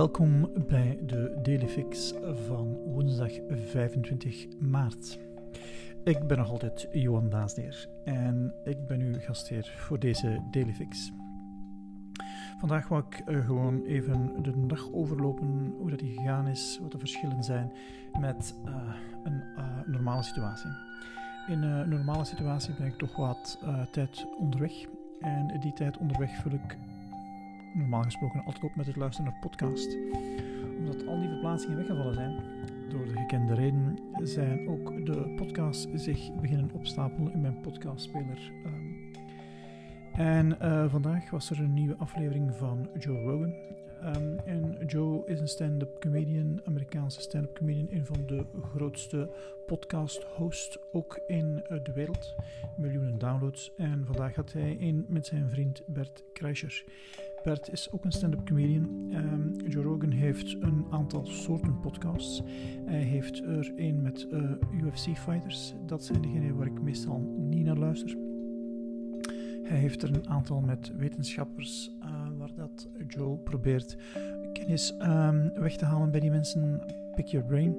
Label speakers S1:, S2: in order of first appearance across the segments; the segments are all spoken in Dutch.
S1: Welkom bij de Daily Fix van woensdag 25 maart. Ik ben nog altijd Johan Daasdeer en ik ben uw gastheer voor deze Daily Fix. Vandaag wil ik uh, gewoon even de dag overlopen, hoe dat die gegaan is, wat de verschillen zijn met uh, een uh, normale situatie. In een normale situatie ben ik toch wat tijd onderweg en die tijd onderweg vul ik normaal gesproken altijd op met het luisteren naar podcast. Omdat al die verplaatsingen weggevallen zijn, door de gekende reden, zijn ook de podcasts zich beginnen opstapelen in mijn podcastspeler. Um, en uh, vandaag was er een nieuwe aflevering van Joe Rogan. Um, en Joe is een stand-up comedian, Amerikaanse stand-up comedian, een van de grootste podcast-hosts ook in uh, de wereld. Miljoenen downloads. En vandaag had hij een met zijn vriend Bert Kreischer. Bert is ook een stand-up comedian. Um, Joe Rogan heeft een aantal soorten podcasts. Hij heeft er een met uh, UFC-fighters. Dat zijn degenen waar ik meestal niet naar luister. Hij heeft er een aantal met wetenschappers, uh, waar dat Joe probeert kennis um, weg te halen bij die mensen. Pick your brain.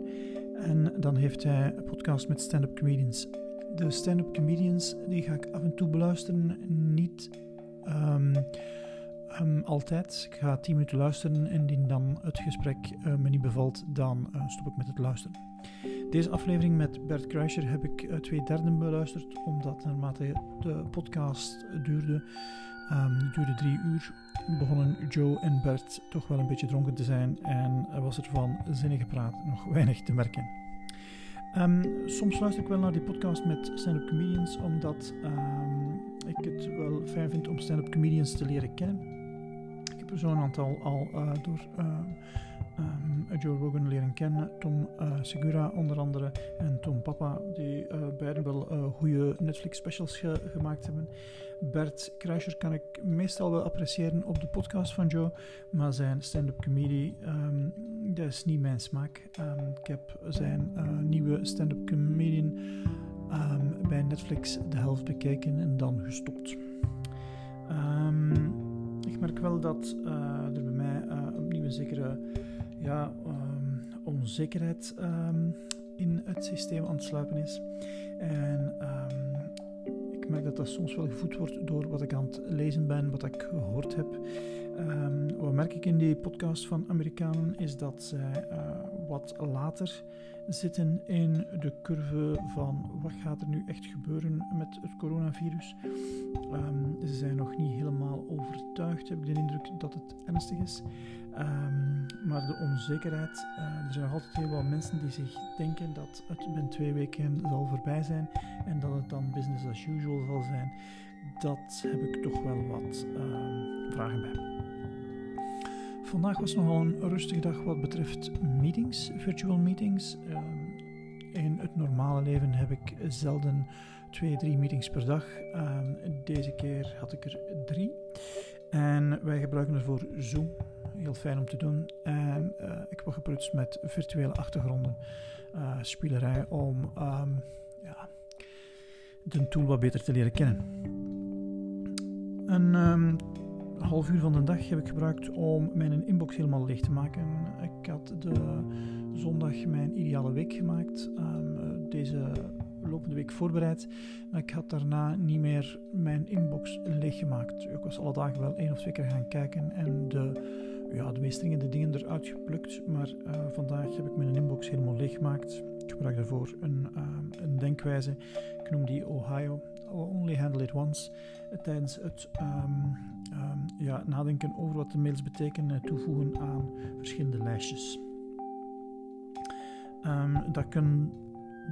S1: En dan heeft hij een podcast met stand-up comedians. De stand-up comedians die ga ik af en toe beluisteren. Niet... Um, Um, altijd. Ik ga 10 minuten luisteren en indien dan het gesprek uh, me niet bevalt, dan uh, stop ik met het luisteren. Deze aflevering met Bert Kruischer heb ik uh, twee derden beluisterd, omdat naarmate de podcast duurde, het duurde drie uur, begonnen Joe en Bert toch wel een beetje dronken te zijn en was er van zinnige praat nog weinig te merken. Um, soms luister ik wel naar die podcast met stand-up comedians, omdat ik het wel fijn vind om stand-up comedians te leren kennen zo'n aantal al uh, door uh, um, Joe Rogan leren kennen. Tom uh, Segura onder andere en Tom Papa, die beiden wel goede Netflix specials ge gemaakt hebben. Bert Kruischer kan ik meestal wel appreciëren op de podcast van Joe, maar zijn stand-up comedy, um, dat is niet mijn smaak. Um, ik heb zijn nieuwe stand-up comedian bij Netflix de helft bekeken en dan gestopt. Um, merk wel dat uh, er bij mij uh, opnieuw een zekere ja, um, onzekerheid um, in het systeem aan het sluipen is. En um, ik merk dat dat soms wel gevoed wordt door wat ik aan het lezen ben, wat ik gehoord heb. wat merk ik in die podcast van Amerikanen is dat zij uh, wat later zitten in de curve van wat gaat er nu echt gebeuren met het coronavirus. Um, ze zijn nog niet helemaal overtuigd, heb ik de indruk dat het ernstig is. Um, maar de onzekerheid, uh, er zijn nog altijd heel wat mensen die zich denken dat het binnen twee weken zal voorbij zijn en dat het dan business as usual zal zijn. Dat heb ik toch wel wat uh, vragen bij. Vandaag was nogal een rustige dag wat betreft meetings, virtual meetings. Uh, in het normale leven heb ik zelden twee, drie meetings per dag. Uh, deze keer had ik er drie. En wij gebruiken ervoor Zoom. Heel fijn om te doen. En uh, ik word geprutst met virtuele achtergronden. Uh, spielerij om um, ja, de tool wat beter te leren kennen. En um, half uur van de dag heb ik gebruikt om mijn inbox helemaal leeg te maken. Ik had de zondag mijn ideale week gemaakt, um, deze lopende week voorbereid, maar ik had daarna niet meer mijn inbox leeg gemaakt. Ik was alle dagen wel één of twee keer gaan kijken en de, ja, de meest dringende dingen eruit geplukt, maar uh, vandaag heb ik mijn inbox helemaal leeg gemaakt. Ik gebruik daarvoor een, uh, een denkwijze, ik noem die Ohio, Only Handle It Once tijdens het um, um, ja, nadenken over wat de mails betekenen, toevoegen aan verschillende lijstjes. Um, dat, kun,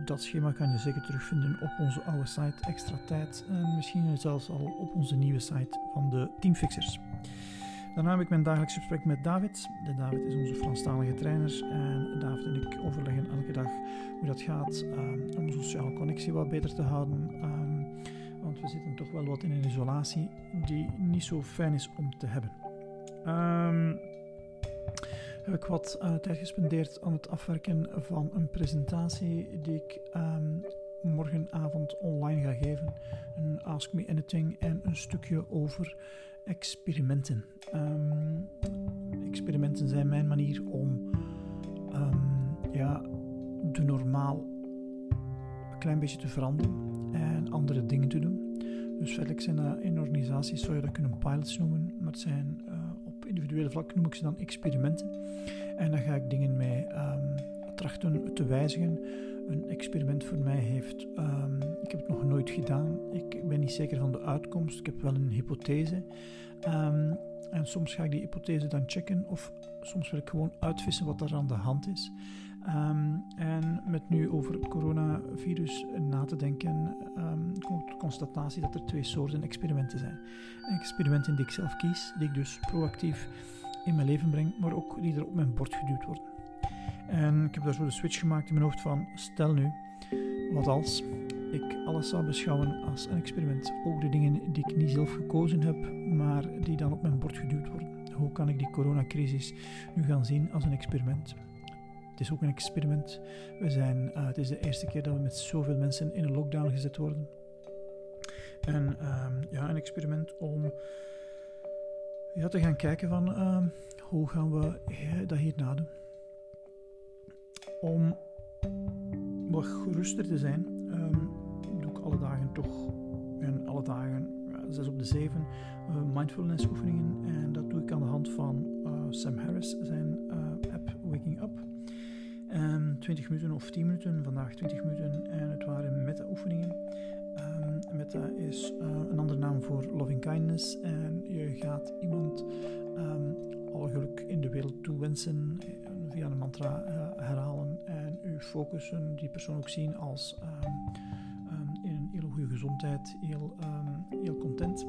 S1: dat schema kan je zeker terugvinden op onze oude site Extra Tijd en misschien zelfs al op onze nieuwe site van de Teamfixers. Daarna heb ik mijn dagelijks gesprek met David. De David is onze Franstalige trainer en David en ik overleggen elke dag hoe dat gaat om onze sociale connectie wat beter te houden want we zitten toch wel wat in een isolatie die niet zo fijn is om te hebben. Um, heb ik wat uh, tijd gespendeerd aan het afwerken van een presentatie die ik um, morgenavond online ga geven. Een Ask Me Anything en een stukje over experimenten. Um, experimenten zijn mijn manier om ehm, ja, de normaal een klein beetje te veranderen en andere dingen te doen. Dus feitelijk zijn in organisaties, zou je dat kunnen pilots noemen, maar het zijn uh, op individuele vlak noem ik ze dan experimenten. En dan ga ik dingen mee um, trachten te wijzigen. Een experiment voor mij heeft, um, ik heb het nog nooit gedaan, ik ben niet zeker van de uitkomst, ik heb wel een hypothese. Um, en soms ga ik die hypothese dan checken of soms wil ik gewoon uitvissen wat er aan de hand is. Um, en met nu over het coronavirus na te denken, um, komt de constatatie dat er twee soorten experimenten zijn. Experimenten die ik zelf kies, die ik dus proactief in mijn leven breng, maar ook die er op mijn bord geduwd worden. En ik heb daar zo de switch gemaakt in mijn hoofd van, stel nu, wat als ik alles zou beschouwen als een experiment. Ook de dingen die ik niet zelf gekozen heb, maar die dan op mijn bord geduwd worden. Hoe kan ik die coronacrisis nu gaan zien als een experiment? Het is ook een experiment. We zijn, uh, het is de eerste keer dat we met zoveel mensen in een lockdown gezet worden. En um, ja, een experiment om ja, te gaan kijken van uh, hoe gaan we dat hierna doen. Om wat geruster te zijn, um, doe ik alle dagen toch, en alle dagen, zes op de zeven, uh, mindfulness oefeningen. En dat doe ik aan de hand van uh, Sam Harris, zijn app Waking Up. Um, 20 minuten of 10 minuten, vandaag 20 minuten. En het waren meta-oefeningen. Um, meta is een andere naam voor loving kindness. En je gaat iemand um, alle geluk in de wereld toewensen via een mantra herhalen en u focussen, die persoon ook zien als in een hele goede gezondheid, heel, heel content.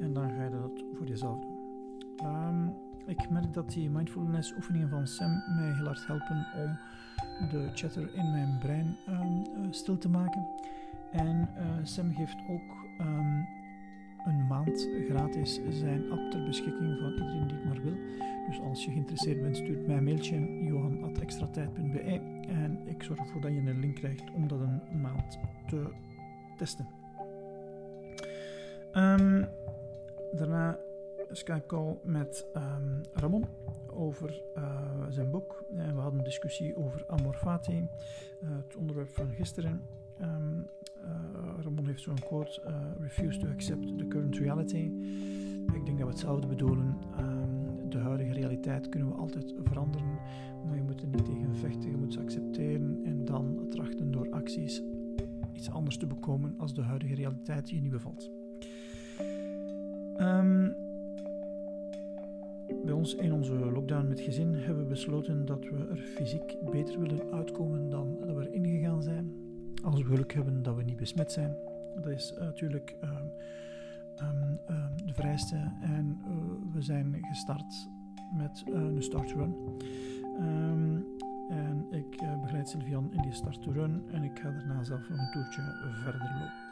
S1: En dan ga je dat voor jezelf doen. Ik merk dat die mindfulness oefeningen van Sam mij heel hard helpen om de chatter in mijn brein um, uh, stil te maken. En uh, Sam geeft ook um, een maand gratis zijn app ter beschikking van iedereen die het maar wil. Dus als je geïnteresseerd bent, stuurt mij een mailtje johan.extratijd.be en ik zorg ervoor dat je een link krijgt om dat een maand te testen. Um, daarna Skype call met um, Ramon over uh, zijn boek. En we hadden een discussie over Amor Fati, uh, het onderwerp van gisteren. Uh, Ramon heeft zo'n quote: Refuse to accept the current reality. Ik denk dat we hetzelfde bedoelen. Um, de huidige realiteit kunnen we altijd veranderen, maar je moet er niet tegen vechten, je moet ze accepteren en dan trachten door acties iets anders te bekomen als de huidige realiteit je niet bevalt. Um, bij ons in onze lockdown met gezin hebben we besloten dat we er fysiek beter willen uitkomen dan dat we erin gegaan zijn. Als we geluk hebben dat we niet besmet zijn. Dat is uh, natuurlijk uh, um, uh, de vrijste. En uh, we zijn gestart met uh, een start-run. En ik begeleid Sylvian in die start-run en ik ga daarna zelf een toertje verder lopen.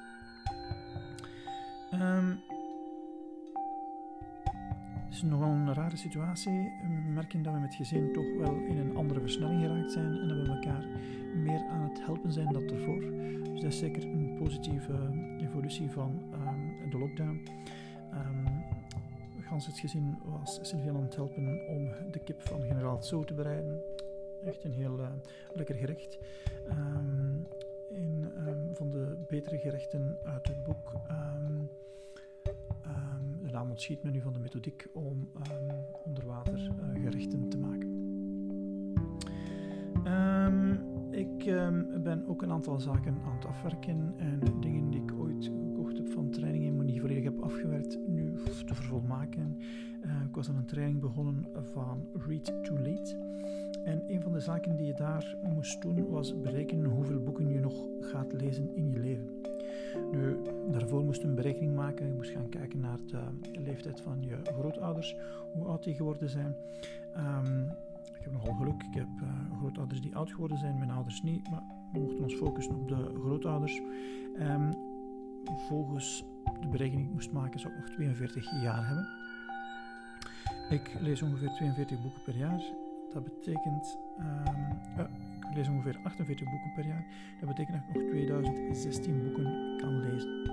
S1: Is nogal een rare situatie. We merken dat we met gezin toch wel in een andere versnelling geraakt zijn en dat we elkaar meer aan het helpen zijn dan ervoor. Dus dat is zeker een positieve evolutie van um, de lockdown. Um, gans het gezin was Sylvian aan het helpen om de kip van generaal Zo te bereiden. Echt een heel lekker gerecht. Een van de betere gerechten uit het boek naam ontschiet me nu van de methodiek om um, gerechten te maken. Um, ik um, ben ook een aantal zaken aan het afwerken en dingen die ik ooit gekocht heb van trainingen, maar niet volledig heb afgewerkt, nu te vervolmaken. Uh, ik was aan een training begonnen van Read to Lead. En een van de zaken die je daar moest doen was berekenen hoeveel boeken je nog gaat lezen in je leven. Nu, daarvoor moest een berekening maken. Je moest gaan kijken naar de leeftijd van je grootouders, hoe oud die geworden zijn. Um, ik heb nogal geluk. Ik heb uh, grootouders die oud geworden zijn, mijn ouders niet. Maar we mochten ons focussen op de grootouders. Um, volgens de berekening die ik moest maken, zou ik nog 42 jaar hebben. Ik lees ongeveer 42 boeken per jaar. Dat betekent um, uh, ik lees ongeveer 48 boeken per jaar. Dat betekent dat ik nog 2016 boeken kan lezen.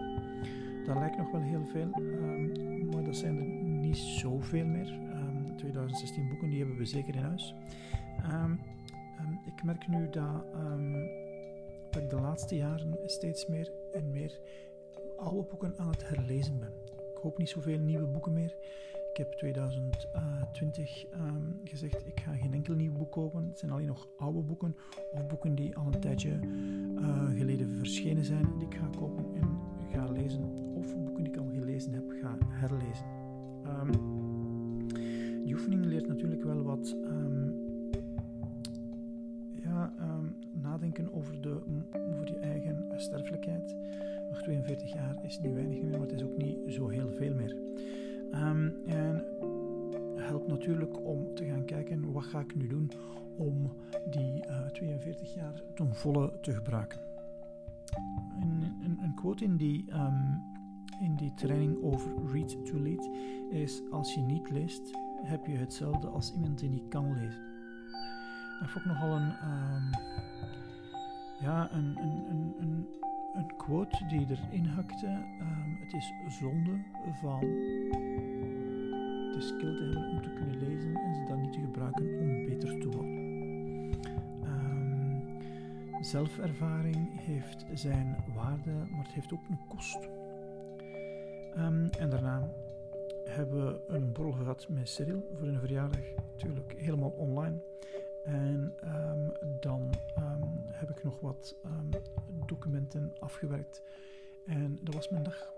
S1: Dat lijkt nog wel heel veel, um, maar dat zijn er niet zoveel meer. Um, 2016 boeken, die hebben we zeker in huis. Ehm, ehm, ik merk nu dat, ehm, dat ik de laatste jaren steeds meer en meer oude boeken aan het herlezen ben. Ik hoop niet zoveel nieuwe boeken meer. Ik heb 2020 gezegd, ik ga geen enkel nieuw boek kopen. Het zijn alleen nog oude boeken of boeken die al een tijdje uh, geleden verschenen zijn, die ik ga kopen en ga lezen. Of boeken die ik al gelezen heb, ga herlezen. die oefening leert natuurlijk wel wat ja, nadenken over, de, over je eigen sterfelijkheid. Nog 42 jaar is niet weinig meer, maar het is ook niet zo heel veel meer. Um, en helpt natuurlijk om te gaan kijken wat ga ik nu doen om die uh, 42 jaar ten volle te gebruiken. Een, een, een quote in die, um, in die training over read to lead is: Als je niet leest, heb je hetzelfde als iemand die niet kan lezen. Dat vond ik nogal een, um, ja, een, een, een, een, een quote die erin hakte. Het is zonde van de skill te hebben om te kunnen lezen en ze dan niet te gebruiken om beter te worden. Um, zelfervaring heeft zijn waarde, maar het heeft ook een kost. Um, en daarna hebben we een borrel gehad met Cyril voor een verjaardag, natuurlijk helemaal online. En um, dan heb ik nog wat um, documenten afgewerkt. En dat was mijn dag.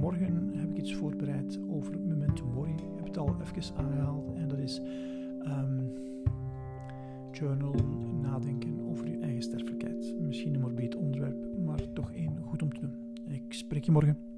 S1: Morgen heb ik iets voorbereid over Memento Mori. Ik heb het al even aangehaald. En dat is journal, nadenken over je eigen sterfelijkheid. Misschien een morbid onderwerp, maar toch één goed om te doen. Ik spreek je morgen.